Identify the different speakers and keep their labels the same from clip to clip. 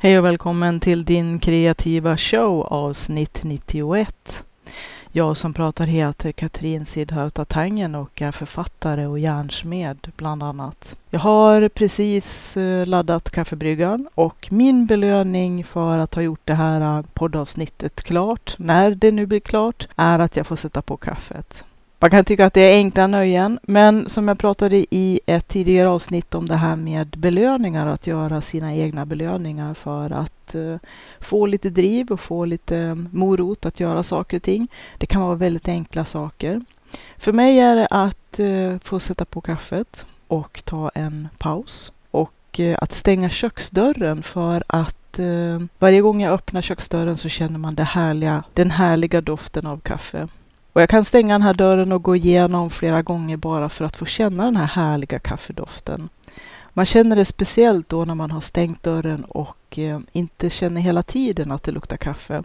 Speaker 1: Hej och välkommen till din kreativa show avsnitt 91. Jag som pratar heter Katrin Sidharta Tangen och är författare och järnsmed bland annat. Jag har precis eh, laddat kaffebryggan och min belöning för att ha gjort det här eh, poddavsnittet klart, när det nu blir klart, är att jag får sätta på kaffet. Man kan tycka att det är enkla nöjen, men som jag pratade i ett tidigare avsnitt om det här med belöningar, att göra sina egna belöningar för att uh, få lite driv och få lite morot att göra saker och ting. Det kan vara väldigt enkla saker. För mig är det att uh, få sätta på kaffet och ta en paus och uh, att stänga köksdörren för att varje gång jag öppnar köksdörren så känner man det härliga, den härliga doften av kaffe. Och jag kan stänga den här dörren och gå igenom flera gånger bara för att få känna den här härliga kaffedoften. Man känner det speciellt då när man har stängt dörren och eh, inte känner hela tiden att det luktar kaffe.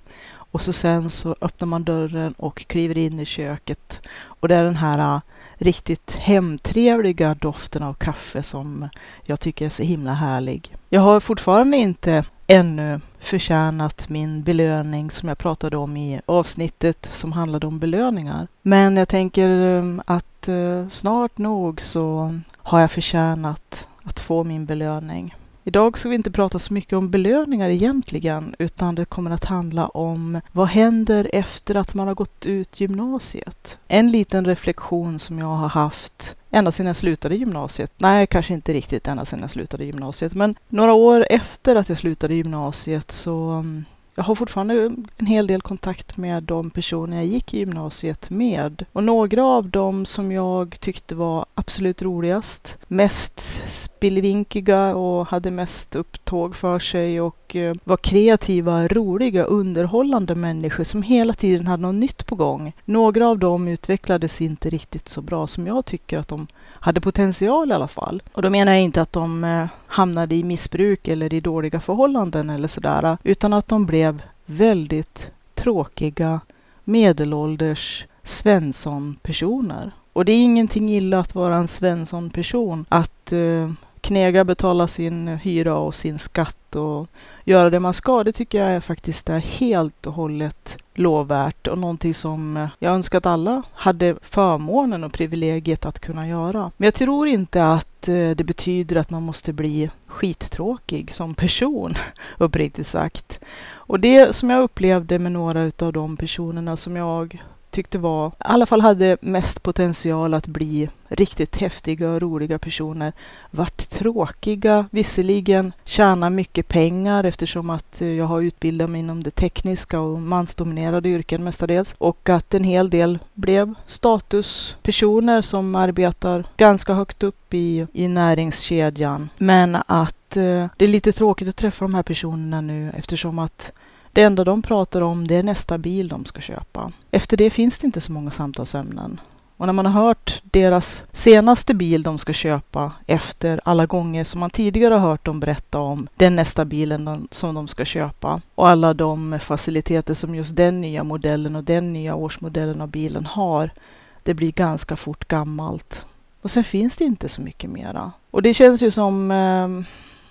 Speaker 1: Och så sen så öppnar man dörren och kliver in i köket och det är den här äh, riktigt hemtrevliga doften av kaffe som jag tycker är så himla härlig. Jag har fortfarande inte ännu förtjänat min belöning som jag pratade om i avsnittet som handlade om belöningar. Men jag tänker ähm, att äh, snart nog så har jag förtjänat att få min belöning. Idag ska vi inte prata så mycket om belöningar egentligen, utan det kommer att handla om vad händer efter att man har gått ut gymnasiet? En liten reflektion som jag har haft ända sedan jag slutade gymnasiet. Nej, kanske inte riktigt ända sedan jag slutade gymnasiet, men några år efter att jag slutade gymnasiet så mm, jag har fortfarande en hel del kontakt med de personer jag gick i gymnasiet med. Och några av dem som jag tyckte var absolut roligast, mest spillevinkiga och hade mest upptåg för sig och Eh, var kreativa, roliga, underhållande människor som hela tiden hade något nytt på gång. Några av dem utvecklades inte riktigt så bra som jag tycker att de hade potential i alla fall. Och då menar jag inte att de eh, hamnade i missbruk eller i dåliga förhållanden eller sådär, utan att de blev väldigt tråkiga medelålders Svensson-personer. Och det är ingenting illa att vara en Svensson-person, att uh, knega betala sin hyra och sin skatt och göra det man ska. Det tycker jag är faktiskt är helt och hållet lovvärt och någonting som eh, jag önskar att alla hade förmånen och privilegiet att kunna göra. Men jag tror inte att eh, det betyder att man måste bli skittråkig som person, uppriktigt sagt. Och det som jag upplevde med några av de personerna som jag tyckte var, i alla fall hade mest potential att bli riktigt häftiga och roliga personer, vart tråkiga, visserligen tjänar mycket pengar eftersom att eh, jag har utbildat mig inom det tekniska och mansdominerade yrken mestadels och att en hel del blev statuspersoner som arbetar ganska högt upp i, i näringskedjan. Men att eh, det är lite tråkigt att träffa de här personerna nu eftersom att det enda de pratar om det är nästa bil de ska köpa. Efter det finns det inte så många samtalsämnen. Och när man har hört deras senaste bil de ska köpa efter alla gånger som man tidigare har hört dem berätta om den nästa bilen de, som de ska köpa och alla de faciliteter som just den nya modellen och den nya årsmodellen av bilen har. Det blir ganska fort gammalt. Och sen finns det inte så mycket mera. Och det känns ju som eh,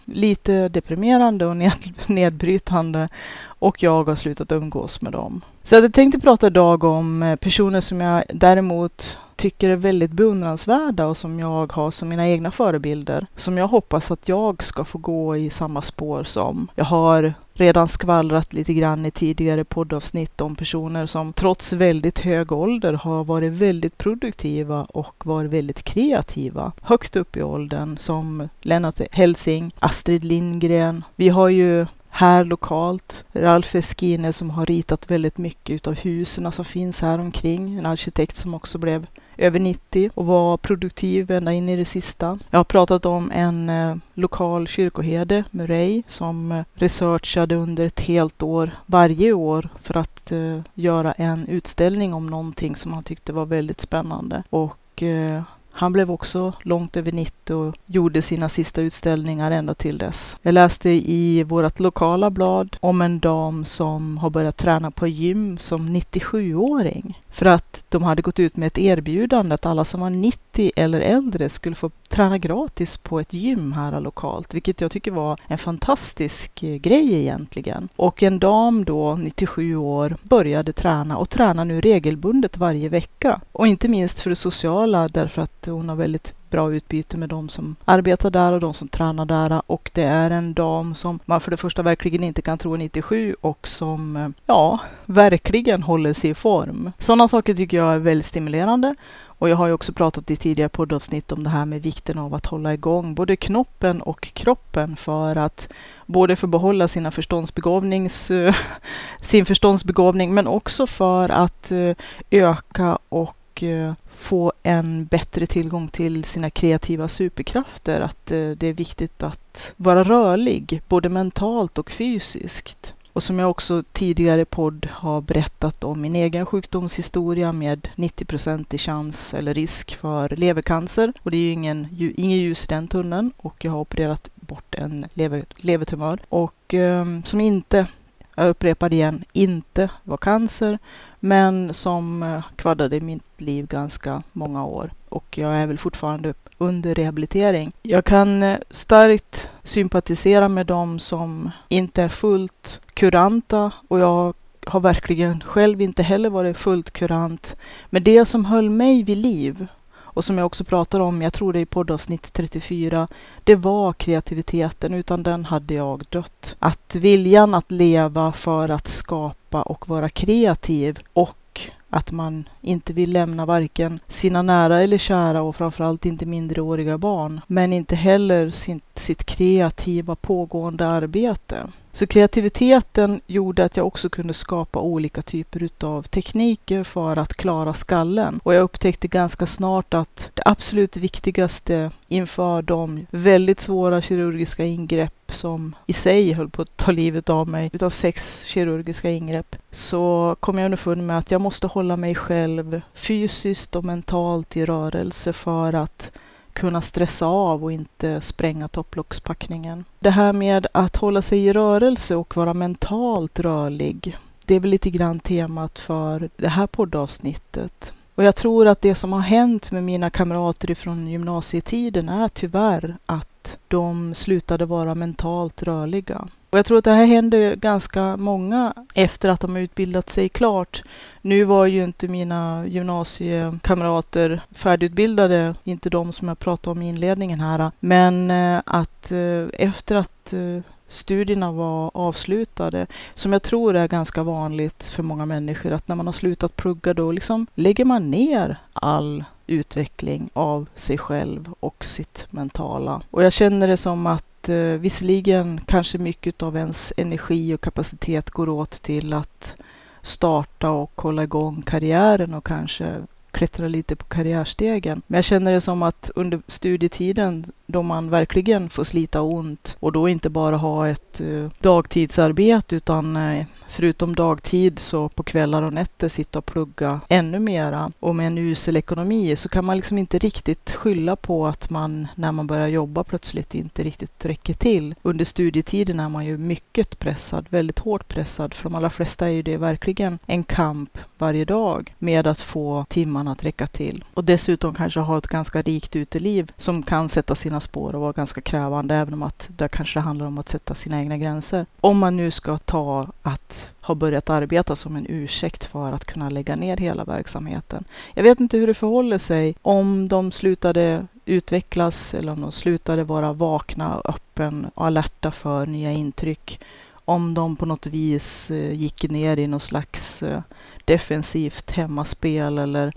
Speaker 1: lite deprimerande och ned, nedbrytande och jag har slutat umgås med dem. Så jag tänkte prata idag om eh, personer som jag däremot tycker är väldigt beundransvärda och som jag har som mina egna förebilder. Som jag hoppas att jag ska få gå i samma spår som. Jag har redan skvallrat lite grann i tidigare poddavsnitt om personer som trots väldigt hög ålder har varit väldigt produktiva och varit väldigt kreativa. Högt upp i åldern som Lennart Helsing, Astrid Lindgren. Vi har ju här lokalt. Ralf Eskine som har ritat väldigt mycket utav husen som finns här omkring. En arkitekt som också blev över 90 och var produktiv ända in i det sista. Jag har pratat om en eh, lokal kyrkoherde, Murray, som eh, researchade under ett helt år varje år för att eh, göra en utställning om någonting som han tyckte var väldigt spännande. Och eh, han blev också långt över 90 och gjorde sina sista utställningar ända till dess. Jag läste i vårt lokala blad om en dam som har börjat träna på gym som 97-åring. För att de hade gått ut med ett erbjudande att alla som var 90 eller äldre skulle få träna gratis på ett gym här lokalt, vilket jag tycker var en fantastisk eh, grej egentligen. Och en dam då, 97 år, började träna och tränar nu regelbundet varje vecka. Och inte minst för det sociala därför att hon har väldigt bra utbyte med de som arbetar där och de som tränar där. Och det är en dam som man för det första verkligen inte kan tro är 97 och som, eh, ja, verkligen håller sig i form. Sådana saker tycker jag är väldigt stimulerande. Och jag har ju också pratat i tidigare poddavsnitt om det här med vikten av att hålla igång både knoppen och kroppen för att både få behålla sina förståndsbegåvnings, eh, sin förståndsbegåvning men också för att eh, öka och och eh, få en bättre tillgång till sina kreativa superkrafter. Att eh, det är viktigt att vara rörlig, både mentalt och fysiskt. Och som jag också tidigare i podd har berättat om min egen sjukdomshistoria med 90% i chans eller risk för levercancer. Och det är ju ingen, ingen ljus i den tunneln och jag har opererat bort en lever, levertumör och eh, som inte, jag upprepar det igen, inte var cancer men som eh, kvaddade mitt liv ganska många år och jag är väl fortfarande under rehabilitering. Jag kan eh, starkt sympatisera med dem som inte är fullt kuranta och jag har verkligen själv inte heller varit fullt kurant. Men det som höll mig vid liv och som jag också pratar om, jag tror det är i poddavsnitt 34, det var kreativiteten. Utan den hade jag dött. Att viljan att leva för att skapa och vara kreativ och att man inte vill lämna varken sina nära eller kära och framförallt inte mindreåriga barn, men inte heller sin, sitt kreativa pågående arbete. Så kreativiteten gjorde att jag också kunde skapa olika typer utav tekniker för att klara skallen. Och jag upptäckte ganska snart att det absolut viktigaste inför de väldigt svåra kirurgiska ingrepp som i sig höll på att ta livet av mig, utav sex kirurgiska ingrepp, så kom jag underfund med att jag måste hålla mig själv fysiskt och mentalt i rörelse för att kunna stressa av och inte spränga topplockspackningen. Det här med att hålla sig i rörelse och vara mentalt rörlig, det är väl lite grann temat för det här poddavsnittet. Och jag tror att det som har hänt med mina kamrater ifrån gymnasietiden är tyvärr att de slutade vara mentalt rörliga. Och jag tror att det här hände ganska många efter att de utbildat sig klart. Nu var ju inte mina gymnasiekamrater färdigutbildade, inte de som jag pratade om i inledningen här. Men eh, att eh, efter att eh, studierna var avslutade, som jag tror är ganska vanligt för många människor, att när man har slutat plugga då liksom lägger man ner all utveckling av sig själv och sitt mentala. Och jag känner det som att eh, visserligen kanske mycket av ens energi och kapacitet går åt till att starta och hålla igång karriären och kanske klättra lite på karriärstegen. Men jag känner det som att under studietiden då man verkligen får slita ont och då inte bara ha ett eh, dagtidsarbete utan eh, förutom dagtid så på kvällar och nätter sitta och plugga ännu mera och med en usel ekonomi så kan man liksom inte riktigt skylla på att man när man börjar jobba plötsligt inte riktigt räcker till. Under studietiden är man ju mycket pressad, väldigt hårt pressad. För de allra flesta är ju det verkligen en kamp varje dag med att få timmarna att räcka till. Och dessutom kanske ha ett ganska rikt uteliv som kan sätta sina spår och vara ganska krävande, även om att det kanske handlar om att sätta sina egna gränser. Om man nu ska ta att ha börjat arbeta som en ursäkt för att kunna lägga ner hela verksamheten. Jag vet inte hur det förhåller sig om de slutade utvecklas eller om de slutade vara vakna, öppen och alerta för nya intryck. Om de på något vis eh, gick ner i något slags eh, defensivt hemmaspel eller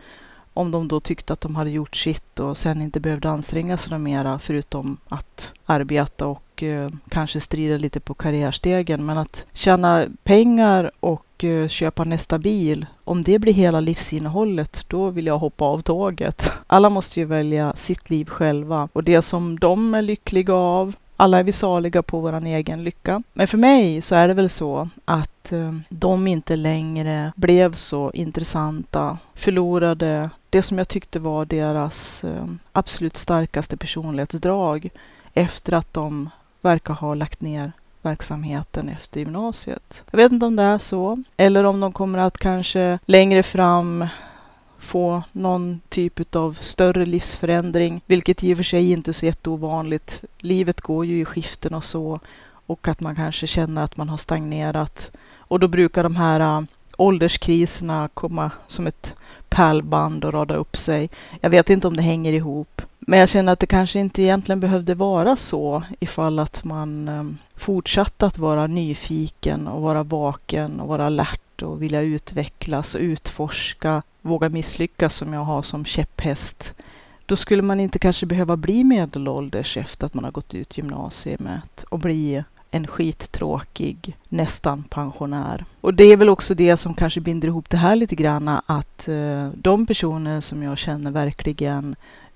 Speaker 1: om de då tyckte att de hade gjort sitt och sen inte behövde anstränga sig mera förutom att arbeta och eh, kanske strida lite på karriärstegen. Men att tjäna pengar och eh, köpa nästa bil, om det blir hela livsinnehållet, då vill jag hoppa av tåget. Alla måste ju välja sitt liv själva och det som de är lyckliga av alla är vi saliga på vår egen lycka. Men för mig så är det väl så att eh, de inte längre blev så intressanta, förlorade det som jag tyckte var deras eh, absolut starkaste personlighetsdrag efter att de verkar ha lagt ner verksamheten efter gymnasiet. Jag vet inte om det är så, eller om de kommer att kanske längre fram få någon typ av större livsförändring, vilket i och för sig inte är så jätteovanligt. Livet går ju i skiften och så och att man kanske känner att man har stagnerat. Och då brukar de här äh, ålderskriserna komma som ett pärlband och rada upp sig. Jag vet inte om det hänger ihop. Men jag känner att det kanske inte egentligen behövde vara så ifall att man ehm, fortsatte att vara nyfiken och vara vaken och vara alert och vilja utvecklas och utforska, våga misslyckas som jag har som käpphäst. Då skulle man inte kanske behöva bli medelålders efter att man har gått ut gymnasiet och bli en skittråkig, nästan pensionär. Och det är väl också det som kanske binder ihop det här lite grann, att eh, de personer som jag känner verkligen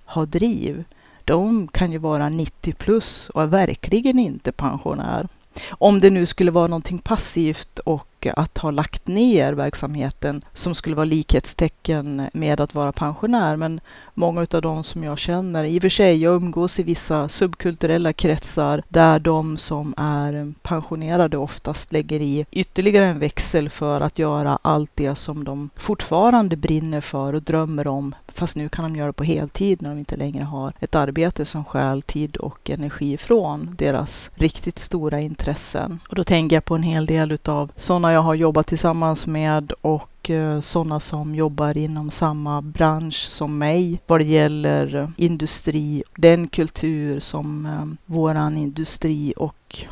Speaker 1: har driv, de kan ju vara 90 plus och är verkligen inte pensionär. Om det nu skulle vara någonting passivt och att ha lagt ner verksamheten som skulle vara likhetstecken med att vara pensionär. Men många av de som jag känner, i och för sig, jag umgås i vissa subkulturella kretsar där de som är pensionerade oftast lägger i ytterligare en växel för att göra allt det som de fortfarande brinner för och drömmer om. Fast nu kan de göra det på heltid när de inte längre har ett arbete som stjäl tid och energi från deras riktigt stora intressen. Och då tänker jag på en hel del utav sådana jag har jobbat tillsammans med och eh, sådana som jobbar inom samma bransch som mig vad det gäller industri, den kultur som eh, våran industri och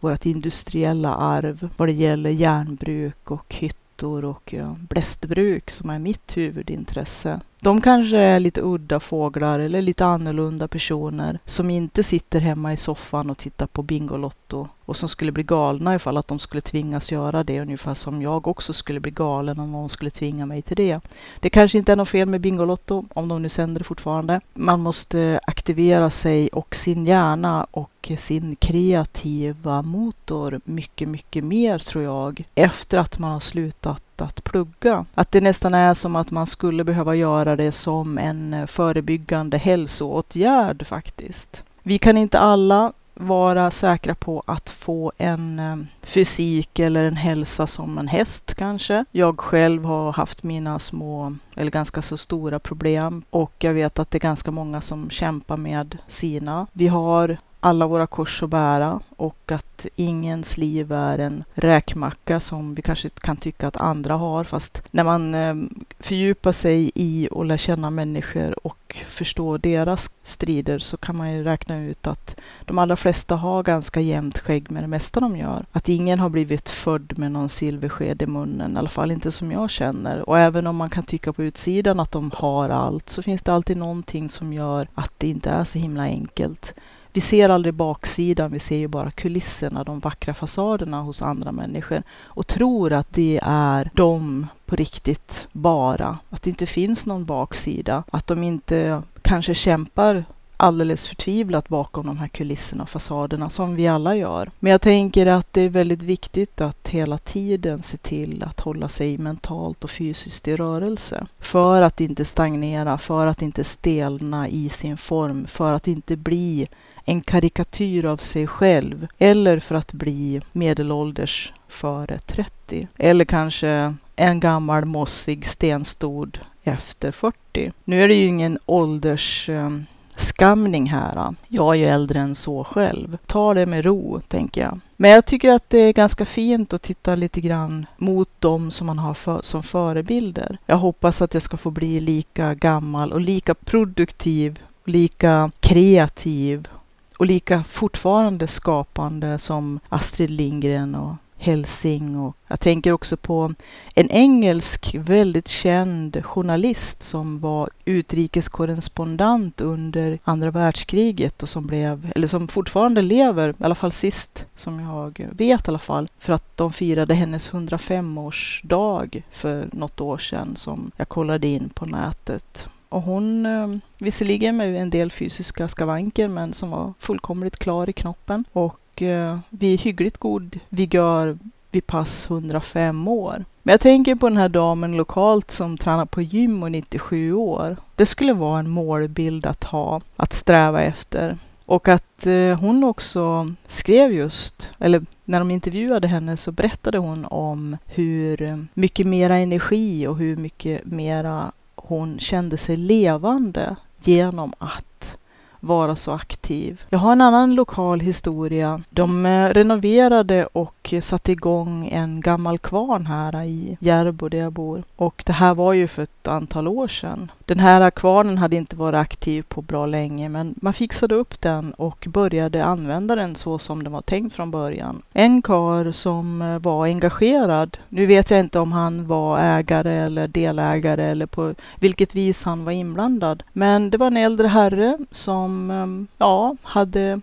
Speaker 1: vårt industriella arv vad det gäller järnbruk och hyttor och eh, blästbruk som är mitt huvudintresse. De kanske är lite udda fåglar eller lite annorlunda personer som inte sitter hemma i soffan och tittar på Bingolotto och som skulle bli galna ifall att de skulle tvingas göra det, ungefär som jag också skulle bli galen om någon skulle tvinga mig till det. Det kanske inte är något fel med Bingolotto, om de nu sänder det fortfarande. Man måste aktivera sig och sin hjärna och sin kreativa motor mycket, mycket mer tror jag, efter att man har slutat att plugga. Att det nästan är som att man skulle behöva göra det som en förebyggande hälsoåtgärd faktiskt. Vi kan inte alla vara säkra på att få en eh, fysik eller en hälsa som en häst kanske. Jag själv har haft mina små eller ganska så stora problem och jag vet att det är ganska många som kämpar med sina. Vi har alla våra kors att bära och att ingens liv är en räkmacka som vi kanske kan tycka att andra har. Fast när man eh, fördjupar sig i och lär känna människor och förstår deras strider så kan man ju räkna ut att de allra flesta har ganska jämnt skägg med det mesta de gör. Att ingen har blivit född med någon silversked i munnen, i alla fall inte som jag känner. Och även om man kan tycka på utsidan att de har allt så finns det alltid någonting som gör att det inte är så himla enkelt. Vi ser aldrig baksidan, vi ser ju bara kulisserna, de vackra fasaderna hos andra människor och tror att det är de på riktigt bara. Att det inte finns någon baksida, att de inte kanske kämpar alldeles förtvivlat bakom de här kulisserna och fasaderna som vi alla gör. Men jag tänker att det är väldigt viktigt att hela tiden se till att hålla sig mentalt och fysiskt i rörelse. För att inte stagnera, för att inte stelna i sin form, för att inte bli en karikatyr av sig själv eller för att bli medelålders före 30. Eller kanske en gammal mossig stenstod efter 40. Nu är det ju ingen åldersskamning här. Jag är ju äldre än så själv. Ta det med ro, tänker jag. Men jag tycker att det är ganska fint att titta lite grann mot dem som man har för, som förebilder. Jag hoppas att jag ska få bli lika gammal och lika produktiv, lika kreativ och lika fortfarande skapande som Astrid Lindgren och Helsing. Och jag tänker också på en engelsk väldigt känd journalist som var utrikeskorrespondent under andra världskriget och som blev, eller som fortfarande lever, i alla fall sist som jag vet i alla fall, för att de firade hennes 105-årsdag för något år sedan som jag kollade in på nätet. Och hon, eh, visserligen med en del fysiska skavanker, men som var fullkomligt klar i knoppen. Och eh, vid hyggligt god vigör vid pass 105 år. Men jag tänker på den här damen lokalt som tränar på gym och 97 år. Det skulle vara en målbild att ha, att sträva efter. Och att eh, hon också skrev just, eller när de intervjuade henne så berättade hon om hur mycket mera energi och hur mycket mera hon kände sig levande genom att vara så aktiv. Jag har en annan lokal historia. De eh, renoverade och satte igång en gammal kvarn här i Järbo där jag bor. Och det här var ju för ett antal år sedan. Den här kvarnen hade inte varit aktiv på bra länge men man fixade upp den och började använda den så som den var tänkt från början. En kar som eh, var engagerad, nu vet jag inte om han var ägare eller delägare eller på vilket vis han var inblandad. Men det var en äldre herre som som ehm, ja, hade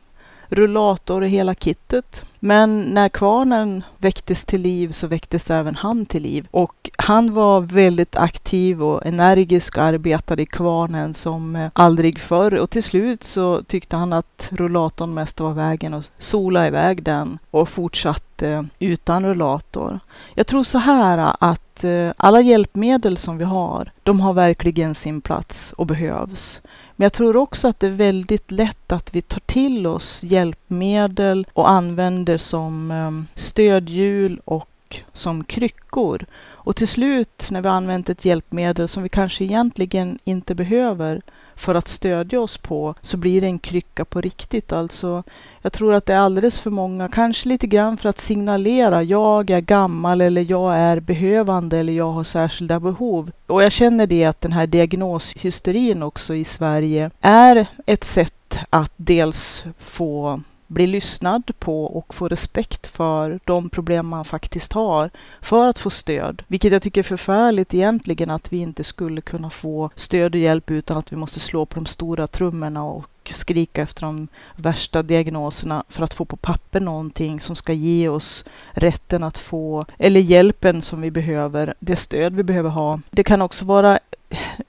Speaker 1: rullator och hela kittet. Men när kvarnen väcktes till liv så väcktes även han till liv. Och han var väldigt aktiv och energisk och arbetade i kvarnen som eh, aldrig förr. Och till slut så tyckte han att rullatorn mest var vägen och sola iväg den och fortsatte utan rullator. Jag tror så här att eh, alla hjälpmedel som vi har, de har verkligen sin plats och behövs. Men jag tror också att det är väldigt lätt att vi tar till oss hjälpmedel och använder som ehm, stödhjul och som kryckor. Och till slut när vi har använt ett hjälpmedel som vi kanske egentligen inte behöver för att stödja oss på så blir det en krycka på riktigt. Alltså, jag tror att det är alldeles för många, kanske lite grann för att signalera jag är gammal eller jag är behövande eller jag har särskilda behov. Och jag känner det att den här diagnoshysterin också i Sverige är ett sätt att dels få bli lyssnad på och få respekt för de problem man faktiskt har för att få stöd. Vilket jag tycker är förfärligt egentligen att vi inte skulle kunna få stöd och hjälp utan att vi måste slå på de stora trummorna och skrika efter de värsta diagnoserna för att få på papper någonting som ska ge oss rätten att få, eller hjälpen som vi behöver, det stöd vi behöver ha. Det kan också vara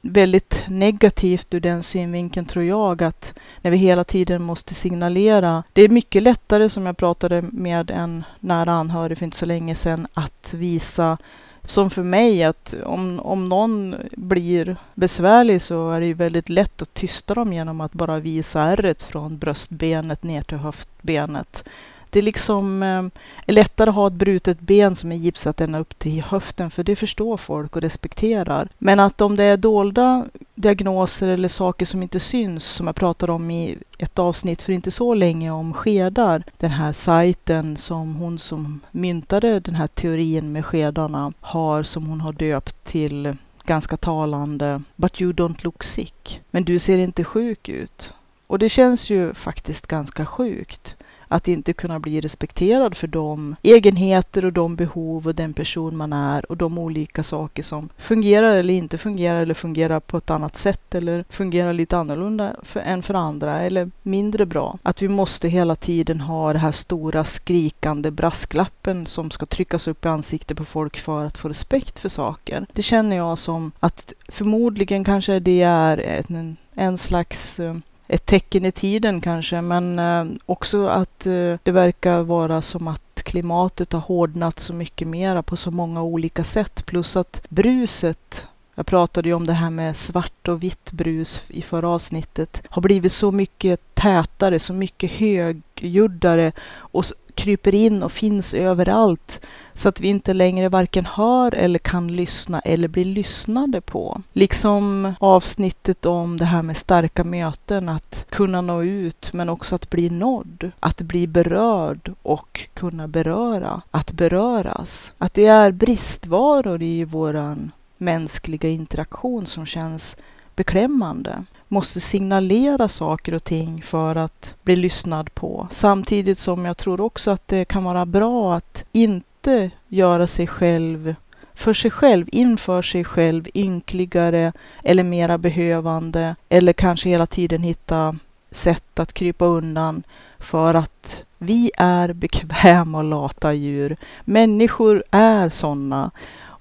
Speaker 1: väldigt negativt ur den synvinkeln tror jag att när vi hela tiden måste signalera. Det är mycket lättare som jag pratade med en nära anhörig för inte så länge sedan att visa som för mig att om, om någon blir besvärlig så är det ju väldigt lätt att tysta dem genom att bara visa ärret från bröstbenet ner till höftbenet. Det är liksom eh, lättare att ha ett brutet ben som är gipsat ända upp till höften, för det förstår folk och respekterar. Men att om det är dolda diagnoser eller saker som inte syns, som jag pratade om i ett avsnitt för inte så länge om skedar, den här sajten som hon som myntade den här teorin med skedarna har, som hon har döpt till ganska talande But you don't look sick. Men du ser inte sjuk ut. Och det känns ju faktiskt ganska sjukt att inte kunna bli respekterad för de egenheter och de behov och den person man är och de olika saker som fungerar eller inte fungerar eller fungerar på ett annat sätt eller fungerar lite annorlunda för, än för andra eller mindre bra. Att vi måste hela tiden ha det här stora skrikande brasklappen som ska tryckas upp i ansiktet på folk för att få respekt för saker. Det känner jag som att förmodligen kanske det är en, en slags eh, ett tecken i tiden kanske, men eh, också att eh, det verkar vara som att klimatet har hårdnat så mycket mera på så många olika sätt. Plus att bruset, jag pratade ju om det här med svart och vitt brus i förra avsnittet, har blivit så mycket tätare, så mycket högljuddare och kryper in och finns överallt så att vi inte längre varken hör eller kan lyssna eller blir lyssnade på. Liksom avsnittet om det här med starka möten, att kunna nå ut men också att bli nådd, att bli berörd och kunna beröra, att beröras. Att det är bristvaror i våran mänskliga interaktion som känns beklämmande måste signalera saker och ting för att bli lyssnad på. Samtidigt som jag tror också att det kan vara bra att inte göra sig själv för sig själv, inför sig själv ynkligare eller mera behövande eller kanske hela tiden hitta sätt att krypa undan för att vi är bekväma och lata djur. Människor är sådana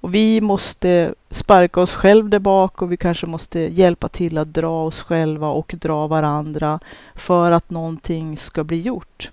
Speaker 1: och vi måste sparka oss själv där bak och vi kanske måste hjälpa till att dra oss själva och dra varandra för att någonting ska bli gjort.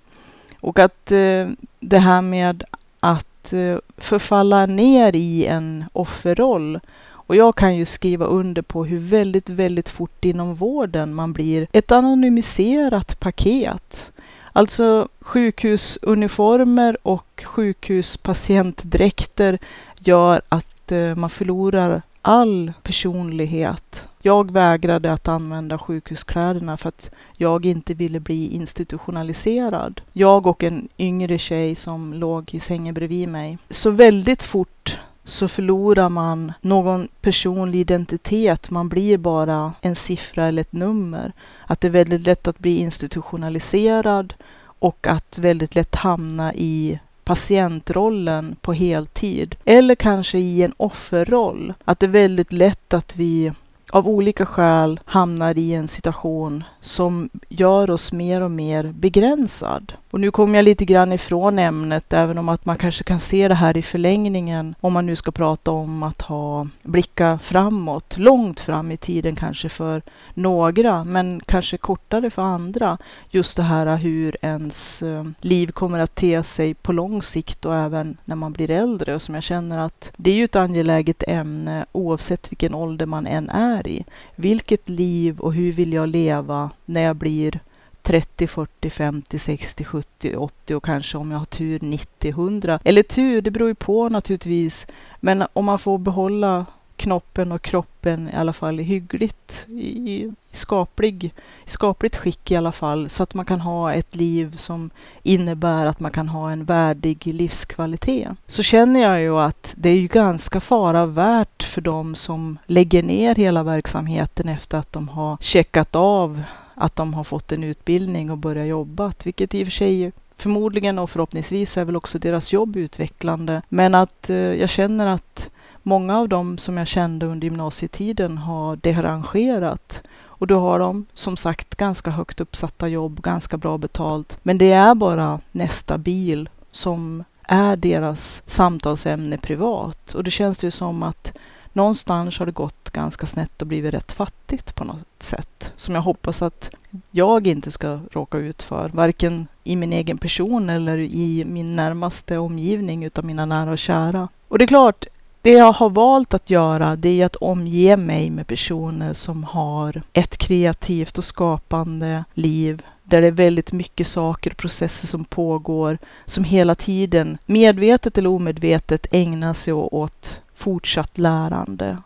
Speaker 1: Och att eh, det här med att eh, förfalla ner i en offerroll och jag kan ju skriva under på hur väldigt, väldigt fort inom vården man blir ett anonymiserat paket. Alltså sjukhusuniformer och sjukhuspatientdräkter gör att eh, man förlorar all personlighet. Jag vägrade att använda sjukhuskläderna för att jag inte ville bli institutionaliserad. Jag och en yngre tjej som låg i sängen bredvid mig. Så väldigt fort så förlorar man någon personlig identitet. Man blir bara en siffra eller ett nummer. Att det är väldigt lätt att bli institutionaliserad och att väldigt lätt hamna i patientrollen på heltid. Eller kanske i en offerroll. Att det är väldigt lätt att vi av olika skäl hamnar i en situation som gör oss mer och mer begränsad. Och nu kommer jag lite grann ifrån ämnet, även om att man kanske kan se det här i förlängningen om man nu ska prata om att ha blicka framåt, långt fram i tiden kanske för några, men kanske kortare för andra. Just det här hur ens eh, liv kommer att te sig på lång sikt och även när man blir äldre och som jag känner att det är ju ett angeläget ämne oavsett vilken ålder man än är i. Vilket liv och hur vill jag leva när jag blir 30, 40, 50, 60, 70, 80 och kanske om jag har tur 90, 100. Eller tur, det beror ju på naturligtvis. Men om man får behålla knoppen och kroppen i alla fall hyggligt i, i skaplig, skapligt skick i alla fall så att man kan ha ett liv som innebär att man kan ha en värdig livskvalitet. Så känner jag ju att det är ju ganska fara värt för dem som lägger ner hela verksamheten efter att de har checkat av att de har fått en utbildning och börjat jobba, vilket i och för sig förmodligen och förhoppningsvis är väl också deras jobb utvecklande. Men att eh, jag känner att många av dem som jag kände under gymnasietiden har derangerat. Och då har de som sagt ganska högt uppsatta jobb, ganska bra betalt. Men det är bara nästa bil som är deras samtalsämne privat. Och det känns ju som att någonstans har det gått ganska snett och blivit rätt fattigt på något sätt. Som jag hoppas att jag inte ska råka ut för. Varken i min egen person eller i min närmaste omgivning utav mina nära och kära. Och det är klart, det jag har valt att göra det är att omge mig med personer som har ett kreativt och skapande liv där det är väldigt mycket saker och processer som pågår som hela tiden, medvetet eller omedvetet, ägnar sig åt fortsatt lärande,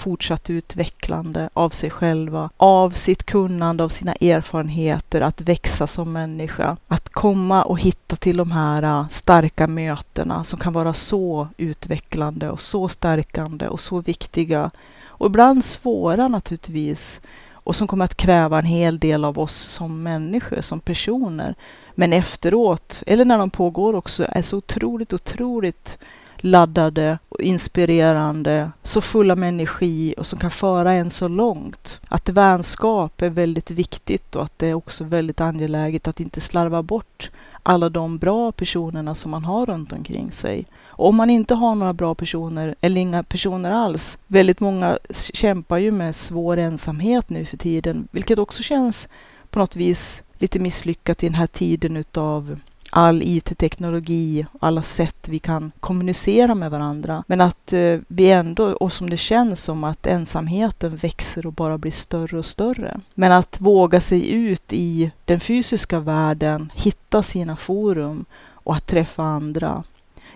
Speaker 1: fortsatt utvecklande av sig själva, av sitt kunnande, av sina erfarenheter, att växa som människa. Att komma och hitta till de här äh, starka mötena som kan vara så utvecklande och så stärkande och så viktiga. Och ibland svåra naturligtvis och som kommer att kräva en hel del av oss som människor, som personer. Men efteråt, eller när de pågår också, är så otroligt, otroligt laddade och inspirerande, så fulla med energi och som kan föra en så långt. Att vänskap är väldigt viktigt och att det är också väldigt angeläget att inte slarva bort alla de bra personerna som man har runt omkring sig. Och om man inte har några bra personer eller inga personer alls. Väldigt många kämpar ju med svår ensamhet nu för tiden, vilket också känns på något vis lite misslyckat i den här tiden utav all IT-teknologi, alla sätt vi kan kommunicera med varandra. Men att eh, vi ändå, och som det känns som att ensamheten växer och bara blir större och större. Men att våga sig ut i den fysiska världen, hitta sina forum och att träffa andra.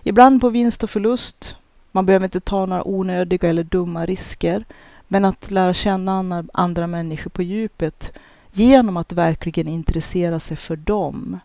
Speaker 1: Ibland på vinst och förlust. Man behöver inte ta några onödiga eller dumma risker. Men att lära känna andra människor på djupet genom att verkligen intressera sig för dem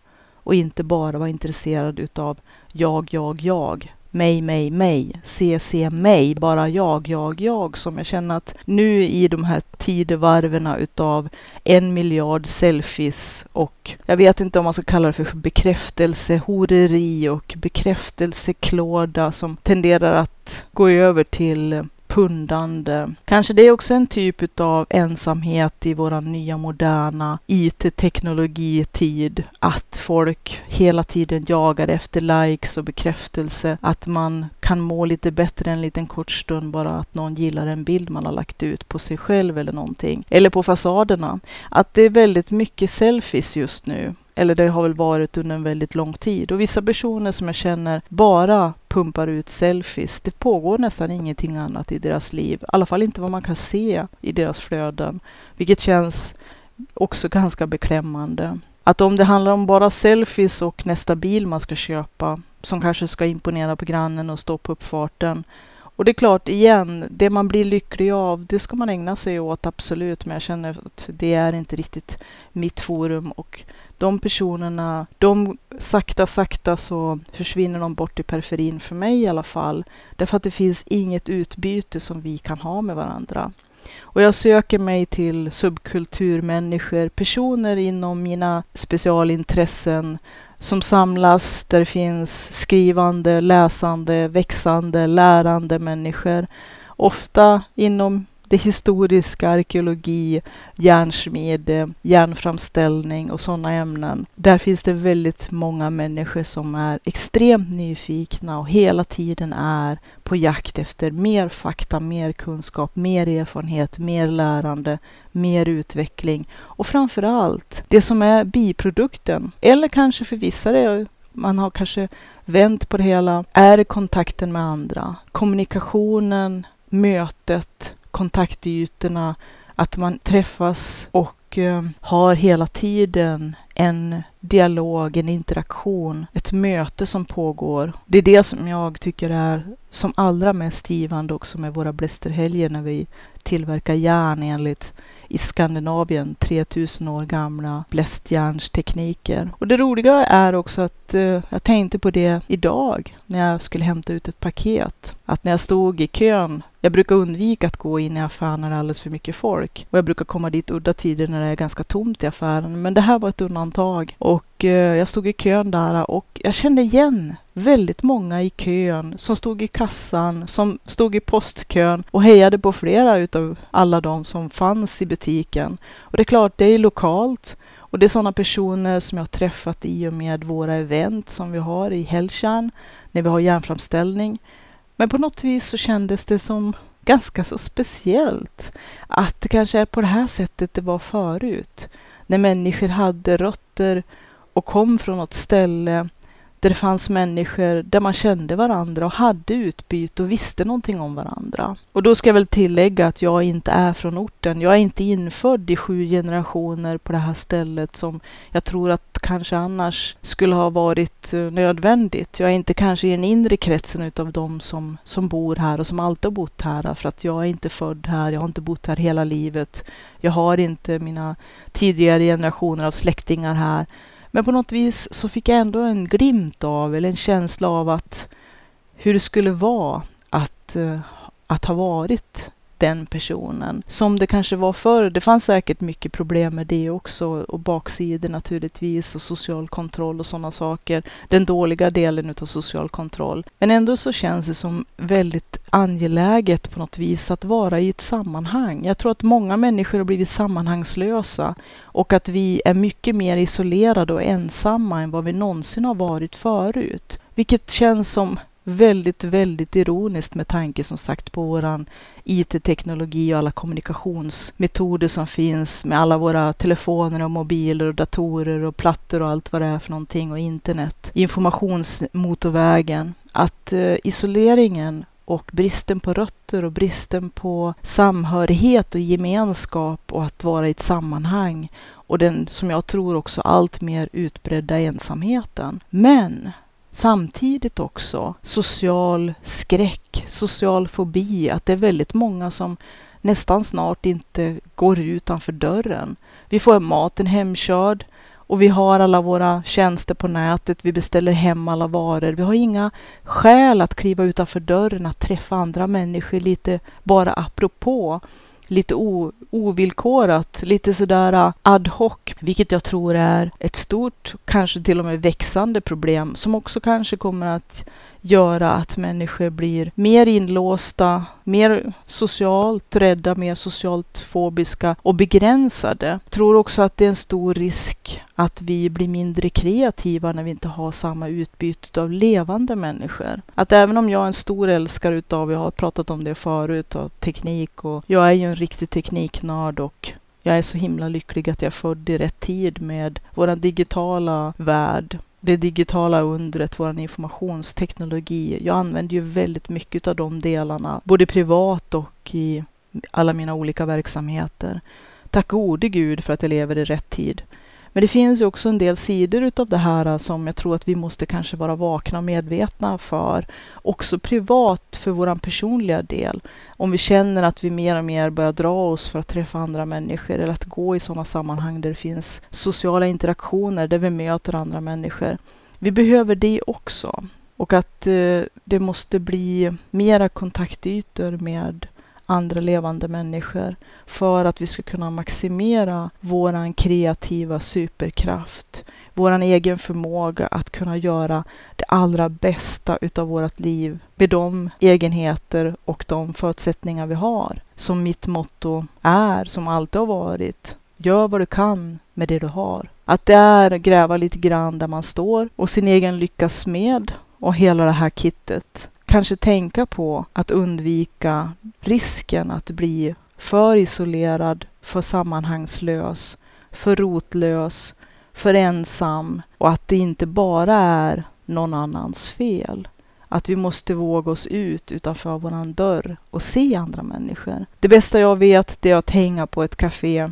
Speaker 1: och inte bara vara intresserad utav jag, jag, jag, mig, mig, mig, se, se mig, bara jag, jag, jag, som jag känner att nu i de här tidevarven utav en miljard selfies och jag vet inte om man ska kalla det för bekräftelsehoreri och bekräftelseklåda som tenderar att gå över till pundande. Kanske det är också en typ av ensamhet i våran nya moderna IT-teknologitid. Att folk hela tiden jagar efter likes och bekräftelse. Att man kan må lite bättre en liten kort stund bara att någon gillar en bild man har lagt ut på sig själv eller någonting. Eller på fasaderna. Att det är väldigt mycket selfies just nu. Eller det har väl varit under en väldigt lång tid. Och vissa personer som jag känner bara pumpar ut selfies. Det pågår nästan ingenting annat i deras liv. I alla fall inte vad man kan se i deras flöden. Vilket känns också ganska beklämmande. Att om det handlar om bara selfies och nästa bil man ska köpa, som kanske ska imponera på grannen och stå på uppfarten, Och det är klart, igen, det man blir lycklig av, det ska man ägna sig åt, absolut. Men jag känner att det är inte riktigt mitt forum. Och de personerna, de sakta, sakta så försvinner de bort i periferin för mig i alla fall. Därför att det finns inget utbyte som vi kan ha med varandra. Och jag söker mig till subkulturmänniskor, personer inom mina specialintressen som samlas där det finns skrivande, läsande, växande, lärande människor. Ofta inom det historiska, arkeologi, järnsmide, järnframställning och sådana ämnen. Där finns det väldigt många människor som är extremt nyfikna och hela tiden är på jakt efter mer fakta, mer kunskap, mer erfarenhet, mer lärande, mer utveckling och framför allt det som är biprodukten. Eller kanske för vissa det man har kanske vänt på det hela, är kontakten med andra, kommunikationen, mötet, kontaktytorna, att man träffas och eh, har hela tiden en dialog, en interaktion, ett möte som pågår. Det är det som jag tycker är som allra mest givande också med våra blästerhelger när vi tillverkar järn enligt i Skandinavien 3000 år gamla blästjärnstekniker. Och det roliga är också att eh, jag tänkte på det idag när jag skulle hämta ut ett paket. Att när jag stod i kön jag brukar undvika att gå in i affären när det är alldeles för mycket folk. Och jag brukar komma dit udda tider när det är ganska tomt i affären. Men det här var ett undantag. Och eh, jag stod i kön där och jag kände igen väldigt många i kön som stod i kassan, som stod i postkön och hejade på flera utav alla de som fanns i butiken. Och det är klart, det är lokalt. Och det är sådana personer som jag har träffat i och med våra event som vi har i Hälltjärn, när vi har järnframställning. Men på något vis så kändes det som ganska så speciellt att det kanske är på det här sättet det var förut. När människor hade rötter och kom från något ställe där det fanns människor där man kände varandra och hade utbyte och visste någonting om varandra. Och då ska jag väl tillägga att jag inte är från orten. Jag är inte infödd i sju generationer på det här stället som jag tror att kanske annars skulle ha varit eh, nödvändigt. Jag är inte kanske i den inre kretsen utav de som, som bor här och som alltid har bott här för att jag är inte född här, jag har inte bott här hela livet. Jag har inte mina tidigare generationer av släktingar här. Men på något vis så fick jag ändå en glimt av, eller en känsla av att hur det skulle vara att, eh, att ha varit den personen. Som det kanske var förr. Det fanns säkert mycket problem med det också och baksidor naturligtvis och social kontroll och sådana saker. Den dåliga delen utav social kontroll. Men ändå så känns det som väldigt angeläget på något vis att vara i ett sammanhang. Jag tror att många människor har blivit sammanhangslösa och att vi är mycket mer isolerade och ensamma än vad vi någonsin har varit förut. Vilket känns som väldigt, väldigt ironiskt med tanke som sagt på våran IT-teknologi och alla kommunikationsmetoder som finns med alla våra telefoner och mobiler och datorer och plattor och allt vad det är för någonting och internet. Informationsmotorvägen. Att eh, isoleringen och bristen på rötter och bristen på samhörighet och gemenskap och att vara i ett sammanhang och den, som jag tror också, allt mer utbredda ensamheten. Men samtidigt också social skräck, social fobi, att det är väldigt många som nästan snart inte går utanför dörren. Vi får maten hemkörd och vi har alla våra tjänster på nätet. Vi beställer hem alla varor. Vi har inga skäl att kliva utanför dörren, att träffa andra människor lite bara apropå lite o, ovillkorat, lite sådär äh, ad hoc, vilket jag tror är ett stort, kanske till och med växande problem som också kanske kommer att göra att människor blir mer inlåsta, mer socialt rädda, mer socialt fobiska och begränsade. Jag tror också att det är en stor risk att vi blir mindre kreativa när vi inte har samma utbyte av levande människor. Att även om jag är en stor älskare utav, jag har pratat om det förut, av teknik och jag är ju en riktig tekniknörd och jag är så himla lycklig att jag är född i rätt tid med vår digitala värld det digitala undret, vår informationsteknologi. Jag använder ju väldigt mycket av de delarna, både privat och i alla mina olika verksamheter. Tack gode gud för att jag lever i rätt tid. Men det finns ju också en del sidor utav det här äh, som jag tror att vi måste kanske vara vakna och medvetna för. Också privat för våran personliga del. Om vi känner att vi mer och mer börjar dra oss för att träffa andra människor eller att gå i sådana sammanhang där det finns sociala interaktioner, där vi möter andra människor. Vi behöver det också. Och att eh, det måste bli mera kontaktytor med andra levande människor för att vi ska kunna maximera våran kreativa superkraft, våran egen förmåga att kunna göra det allra bästa utav vårt liv med de egenheter och de förutsättningar vi har. Som mitt motto är, som alltid har varit, gör vad du kan med det du har. Att det är gräva lite grann där man står och sin egen lyckas med och hela det här kittet kanske tänka på att undvika risken att bli för isolerad, för sammanhangslös, för rotlös, för ensam och att det inte bara är någon annans fel. Att vi måste våga oss ut utanför våran dörr och se andra människor. Det bästa jag vet det är att hänga på ett café.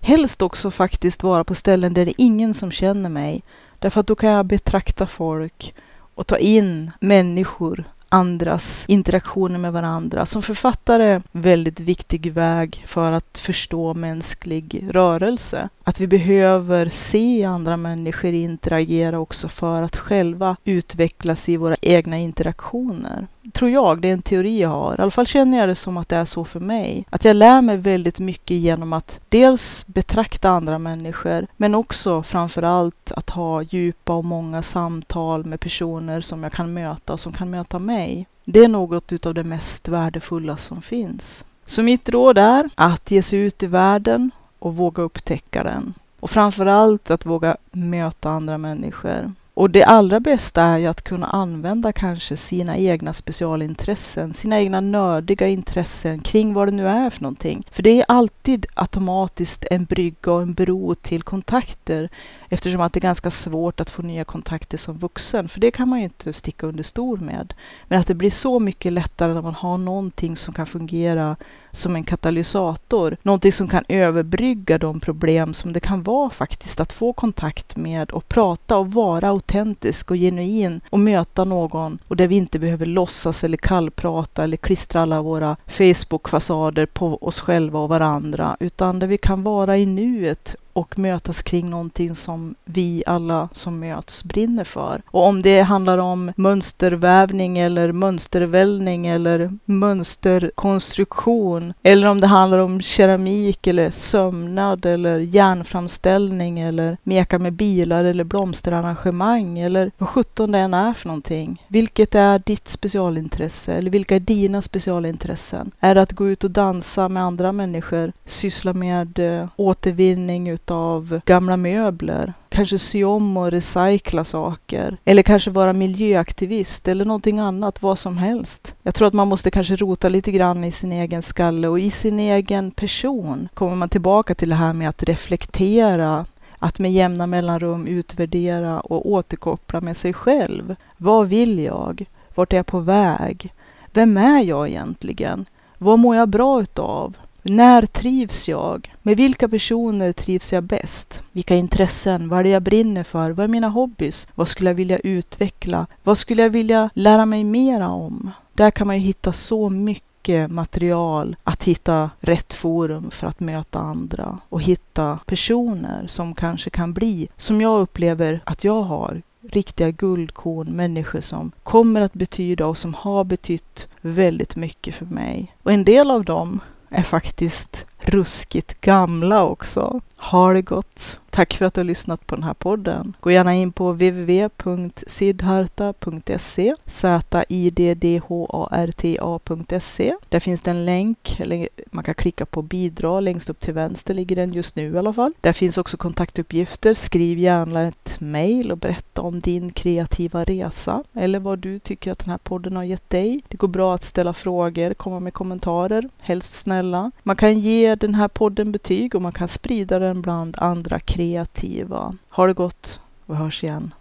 Speaker 1: Helst också faktiskt vara på ställen där det är ingen som känner mig. Därför att då kan jag betrakta folk och ta in människor andras interaktioner med varandra. Som författare, väldigt viktig väg för att förstå mänsklig rörelse. Att vi behöver se andra människor interagera också för att själva utvecklas i våra egna interaktioner. Tror jag, det är en teori jag har. I alla fall känner jag det som att det är så för mig. Att jag lär mig väldigt mycket genom att dels betrakta andra människor, men också framför allt att ha djupa och många samtal med personer som jag kan möta och som kan möta mig. Det är något utav det mest värdefulla som finns. Så mitt råd är att ge sig ut i världen och våga upptäcka den. Och framför allt att våga möta andra människor. Och det allra bästa är ju att kunna använda kanske sina egna specialintressen, sina egna nördiga intressen kring vad det nu är för någonting. För det är alltid automatiskt en brygga och en bro till kontakter eftersom att det är ganska svårt att få nya kontakter som vuxen, för det kan man ju inte sticka under stol med. Men att det blir så mycket lättare när man har någonting som kan fungera som en katalysator. Någonting som kan överbrygga de problem som det kan vara faktiskt att få kontakt med och prata och vara autentisk och genuin och möta någon och där vi inte behöver låtsas eller kallprata eller klistra alla våra Facebook-fasader på oss själva och varandra utan där vi kan vara i nuet och mötas kring någonting som vi alla som möts brinner för. Och om det handlar om mönstervävning eller mönstervällning eller mönsterkonstruktion eller om det handlar om keramik eller sömnad eller järnframställning eller meka med bilar eller blomsterarrangemang eller vad sjutton det än är för någonting. Vilket är ditt specialintresse eller vilka är dina specialintressen? Är det att gå ut och dansa med andra människor, syssla med eh, återvinning av gamla möbler, kanske sy om och recycla saker. Eller kanske vara miljöaktivist eller någonting annat, vad som helst. Jag tror att man måste kanske rota lite grann i sin egen skalle och i sin egen person kommer man tillbaka till det här med att reflektera att med jämna mellanrum utvärdera och återkoppla med sig själv. Vad vill jag? Vart är jag på väg? Vem är jag egentligen? Vad mår jag bra utav? När trivs jag? Med vilka personer trivs jag bäst? Vilka intressen? Vad är det jag brinner för? Vad är mina hobbys? Vad skulle jag vilja utveckla? Vad skulle jag vilja lära mig mera om? Där kan man ju hitta så mycket material att hitta rätt forum för att möta andra och hitta personer som kanske kan bli, som jag upplever att jag har, riktiga guldkorn, människor som kommer att betyda och som har betytt väldigt mycket för mig. Och en del av dem är faktiskt ruskigt gamla också. Ha det gott! Tack för att du har lyssnat på den här podden. Gå gärna in på www.siddharta.se Z-I-D-D-H-A-R-T-A.se Där finns det en länk, eller man kan klicka på bidra. Längst upp till vänster ligger den just nu i alla fall. Där finns också kontaktuppgifter. Skriv gärna ett mejl och berätta om din kreativa resa eller vad du tycker att den här podden har gett dig. Det går bra att ställa frågor, komma med kommentarer, helst snälla. Man kan ge ge den här podden betyg och man kan sprida den bland andra kreativa. Ha det gott och hörs igen.